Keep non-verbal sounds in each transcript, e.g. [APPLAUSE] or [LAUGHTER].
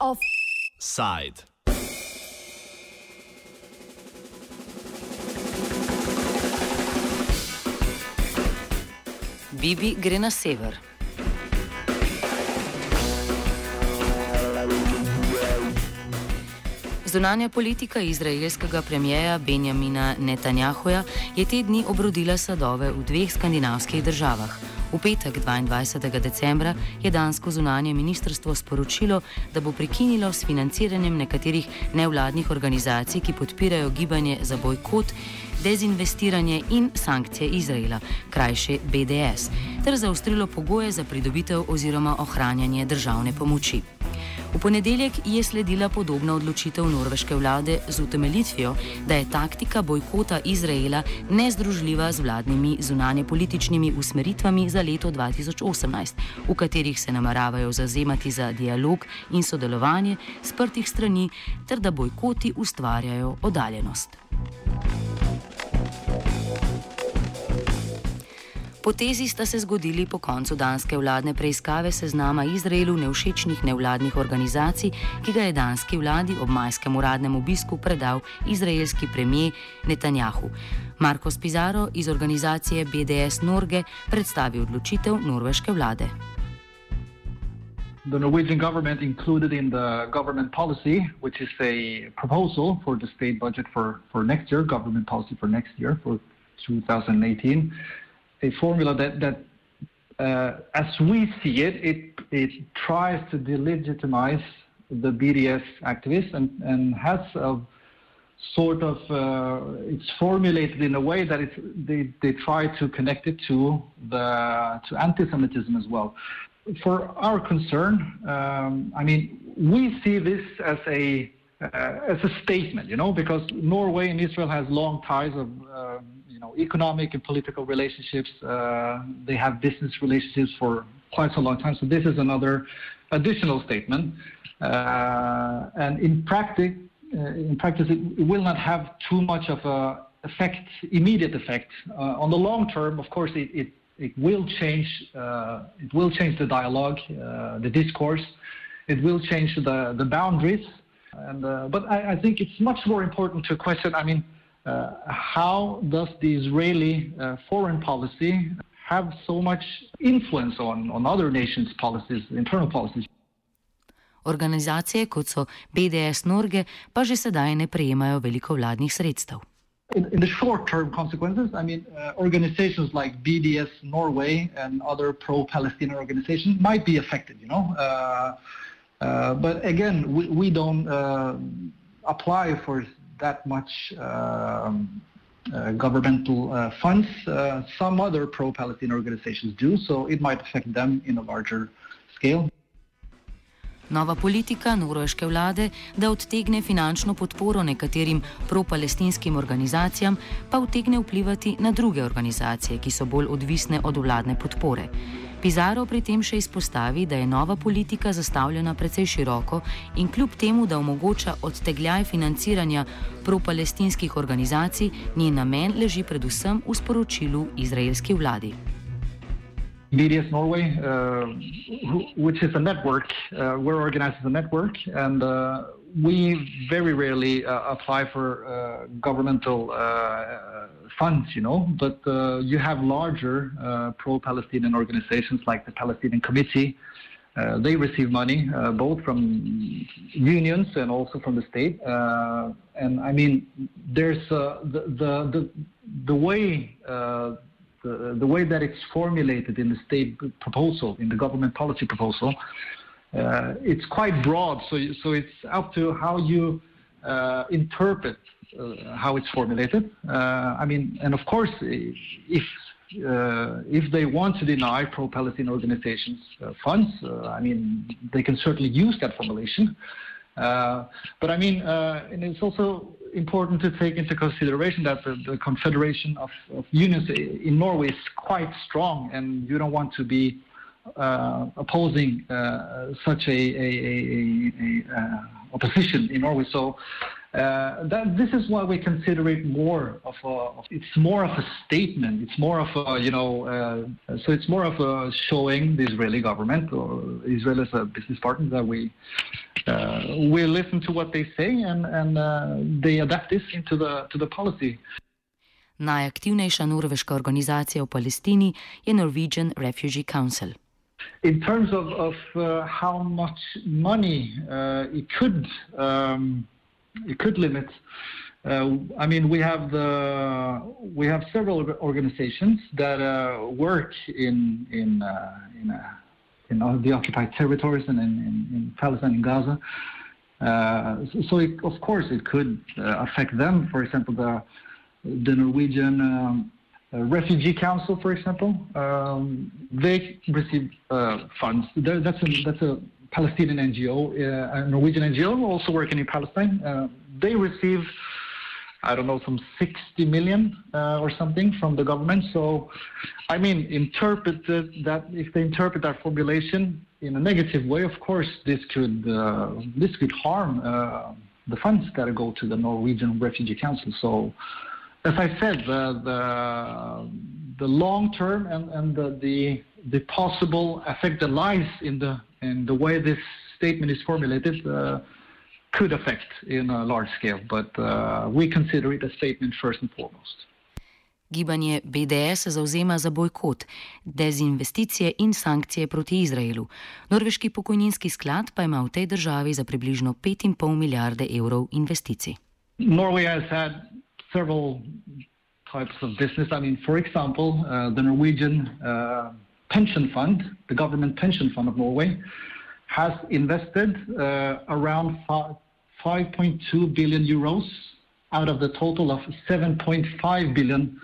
Offside. Bibi gre na sever. Zunanja politika izraelskega premijeja Benjamina Netanjahuja je te dni obrodila sadove v dveh skandinavskih državah. V petek 22. decembra je dansko zunanje ministrstvo sporočilo, da bo prekinilo s financiranjem nekaterih nevladnih organizacij, ki podpirajo gibanje za bojkot, dezinvestiranje in sankcije Izraela, krajše BDS, ter zaostrilo pogoje za pridobitev oziroma ohranjanje državne pomoči. V ponedeljek je sledila podobna odločitev norveške vlade z utemeljitvijo, da je taktika bojkota Izraela nezdružljiva z vladnimi zunanje političnimi usmeritvami za leto 2018, v katerih se nameravajo zazemati za dialog in sodelovanje sprtih strani, ter da bojkoti ustvarjajo oddaljenost. Potezi sta se zgodili po koncu danske vladne preiskave seznama Izraelu nevšečnih nevladnih organizacij, ki ga je danski vladi ob majskem uradnem obisku predal izraelski premijer Netanjahu. Marko Spizaro iz organizacije BDS Norge predstavi odločitev norveške vlade. The Norwegian government included in the government policy, which is a proposal for the state budget for, for next year, government policy for next year, for 2018. A formula that that uh, as we see it, it it tries to delegitimize the BDS activists and and has a sort of uh, it's formulated in a way that it's they they try to connect it to to anti-Semitism as well. For our concern, um, I mean, we see this as a uh, as a statement, you know, because Norway and Israel has long ties of uh, you know, economic and political relationships. Uh, they have business relationships for quite a long time. So this is another additional statement. Uh, and in practice, uh, in practice, it, will not have too much of a effect, immediate effect. Uh, on the long term, of course, it, it, it will change. Uh, it will change the dialogue, uh, the discourse. It will change the the boundaries. And but I, I think it's much more important to question. I mean uh, how does the Israeli uh, foreign policy have so much influence on, on other nations' policies, internal policies? Organizacije kot so BDS Norge pa že sedaj ne prejemajo veliko vladnih sredstev. In, in the short-term consequences, I mean, uh, organizations like BDS Norway and other pro-Palestinian organizations might be affected, you know. Uh, uh, but again, we, we don't uh, apply for that much um, uh, governmental uh, funds. Uh, some other pro-Palestine organizations do, so it might affect them in a larger scale. Nova politika norveške vlade, da odtegne finančno podporo nekaterim pro-palestinskim organizacijam, pa utegne vplivati na druge organizacije, ki so bolj odvisne od vladne podpore. Pizarro pri tem še izpostavi, da je nova politika zastavljena precej široko in kljub temu, da omogoča odtegljaj financiranja pro-palestinskih organizacij, njen namen leži predvsem v sporočilu izraelski vladi. BDS Norway, uh, which is a network, uh, we're organized as a network, and uh, we very rarely uh, apply for uh, governmental uh, funds, you know, but you have larger pro-Palestinian organizations like the Palestinian Committee. They receive money both from unions and also from the state. and I mean, there's the, the, the, the way the, the way that it's formulated in the state proposal, in the government policy proposal, uh, it's quite broad, so so it's up to how you uh, interpret uh, how it's formulated. I mean, and of course, if if they want to deny pro-Palestinian organizations funds, I mean, they can certainly use that formulation. But I mean, and it's also important to take into consideration that the, the Confederation of, of, Unions in Norway is quite strong, and you don't want to be uh, opposing uh, such a, a, a, a uh, opposition in Norway. So Uh, that, this is why we consider it more of a. It's more of a statement. It's more of a, you know. Uh, so it's more of a showing the Israeli government or Israel as a business partner that we uh, we listen to what they say and and uh, they adapt this into the to the policy. Najaktivnejša norveška organizacija v Palestini je Norwegian Refugee Council. In terms of, of uh, how much money uh, it could um, it could limit, uh, I mean we have the we have several organizations that uh, work in in uh, in, uh, in the occupied territories and in, in, in Palestine and Gaza. so it, of course it could affect them. For example, the the Norwegian um, uh, Refugee Council, for example, um, they receive uh, funds. That's a that's a Palestinian NGO, uh, a Norwegian NGO, also working in Palestine. Uh, they receive, I don't know, some 60 million uh, or something from the government. So, I mean, interpret that if they interpret that formulation in a negative way, of course, this could this could harm the funds that go to the Norwegian Refugee Council. So as I said, the the, the long term and, and the, the, the possible effect that lies in the in the way this statement is formulated uh, could affect in a large scale, but uh, we consider it a statement first and foremost. Gibanje BDS se zauzema za bojkot, dezinvesticije in sankcije proti Izraelu. Norveški pokojninski sklad pa ima v tej državi za približno 5,5 milijarde evrov investicij. Norway has had several types of business. I mean, for example, uh, the Norwegian uh, pension fund, the government pension fund of Norway, has invested uh, around 5.2 billion euros out of the total of 7.5 billion.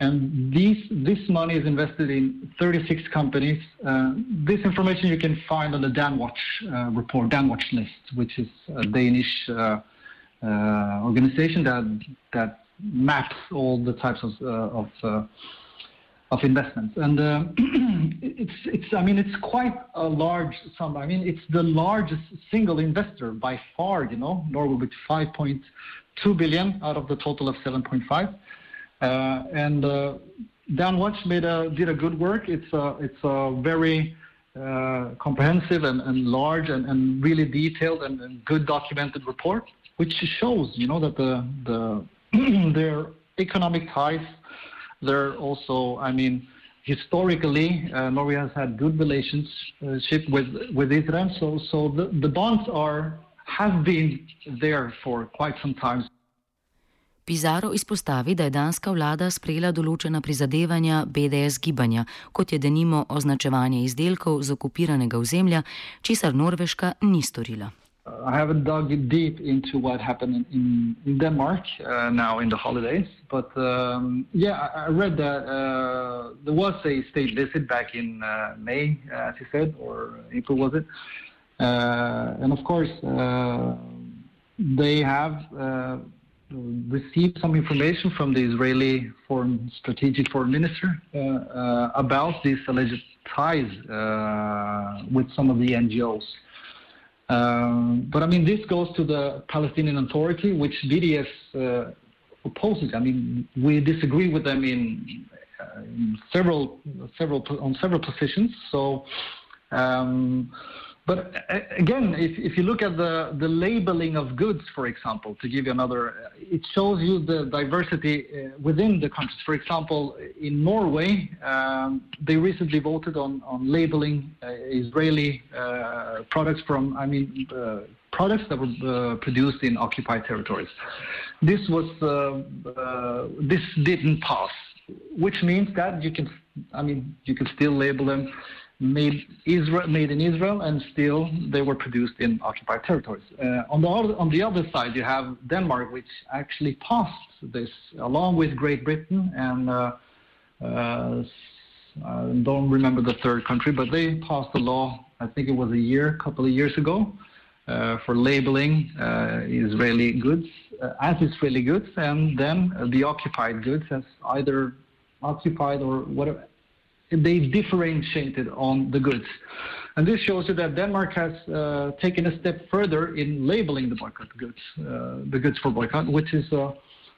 And these, this money is invested in 36 companies. Uh, this information you can find on the Danwatch uh, report, Danwatch list, which is a Danish organization that that maps all the types of of investments. And uh, [CLEARS THROAT] it's, it's, I mean, it's quite a large sum. I mean, it's the largest single investor by far, you know, Norway with 5.2 billion out of the total of 7.5. Uh, and uh, Danwatch made a, did a good work. It's a, it's a very uh, comprehensive and, and large and, and really detailed and, and good documented report which shows, you know, that the the [CLEARS THROAT] their economic ties, they're also, I mean, historically, uh, Norway has had good relationship with with Israel. So so the, the bonds are have been there for quite some time. Pizarro izpostavi, da je danska vlada sprejela določena prizadevanja BDS gibanja, kot je denimo označevanje izdelkov z okupiranega ozemlja, česar Norveška ni storila. I haven't dug deep into what happened in, in Denmark uh, now in the holidays, but um, yeah, I, read that uh, there was a state visit back in uh, May, uh, as you said, or April was it? Uh, and of course, uh, they have received some information from the Israeli foreign strategic foreign minister about these alleged ties with some of the NGOs. Um, but I mean, this goes to the Palestinian Authority, which BDS uh, opposes. I mean, we disagree with them in, uh, in several, several on several positions. So. Um, but again, if, if you look at the, the labeling of goods, for example, to give you another, it shows you the diversity uh, within the countries. For example, in Norway, um, they recently voted on, on labeling uh, Israeli uh, products from, I mean, uh, products that were uh, produced in occupied territories. This was, uh, this didn't pass, which means that you can, I mean, you can still label them made Israel made in Israel, and still they were produced in occupied territories. Uh, on the other, on the other side, you have Denmark, which actually passed this along with Great Britain and uh, uh, I don't remember the third country, but they passed a law. I think it was a year, a couple of years ago, uh, for labeling uh, Israeli goods uh, as Israeli goods, and then the occupied goods as either occupied or whatever they differentiated on the goods. And this shows you that Denmark has uh, taken a step further in labeling the boycott goods, uh, the goods for boycott, which is a,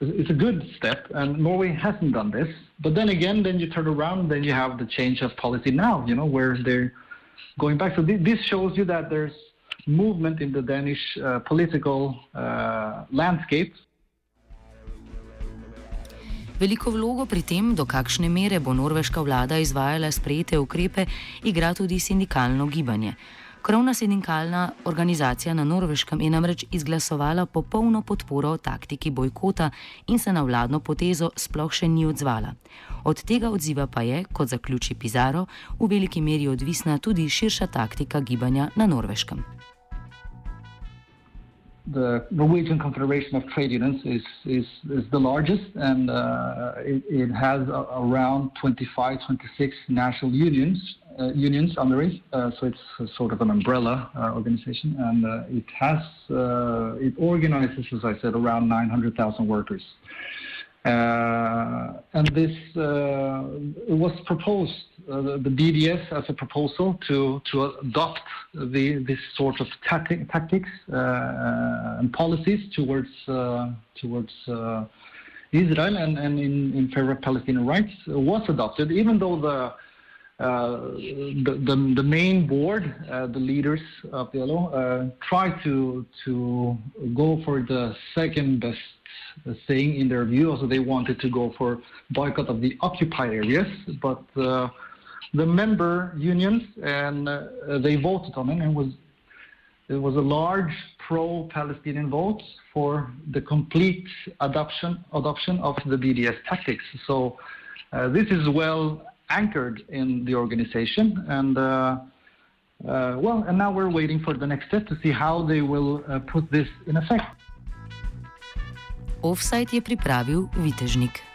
it's a good step. And Norway hasn't done this. But then again, then you turn around, then you have the change of policy now, you know, where they're going back. So th- this shows you that there's movement in the Danish uh, political uh, landscape Veliko vlogo pri tem, do kakšne mere bo norveška vlada izvajala sprejete ukrepe, igra tudi sindikalno gibanje. Krovna sindikalna organizacija na Norveškem je namreč izglasovala popolno podporo taktiki bojkota in se na vladno potezo sploh še ni odzvala. Od tega odziva pa je, kot zaključi Pizarro, v veliki meri odvisna tudi širša taktika gibanja na Norveškem. The Norwegian Confederation of Trade Unions is, is, is the largest, and uh, it, it, has a, around 25, 26 national unions uh, unions under it. Uh, so it's sort of an umbrella uh, organization, and uh, it has uh, it organizes, as I said, around 900,000 workers. Uh, and this uh, was proposed, uh, the BDS as a proposal to, to adopt the, this sort of tactic, tactics and policies towards, towards Israel and, and in, in favor of Palestinian rights was adopted, even though the the, the, the, main board, uh, the leaders of the LO, uh, tried to, to go for the second best thing in their view. Also, they wanted to go for boycott of the occupied areas, but uh, the member unions and uh, they voted on it, and was it was a large pro-Palestinian vote for the complete adoption adoption of the BDS tactics. So uh, this is well anchored in the organization, and. Uh, uh, well, and now we're waiting for the next step to see how they will uh, put this in effect. Offside je pripravil Vitežnik.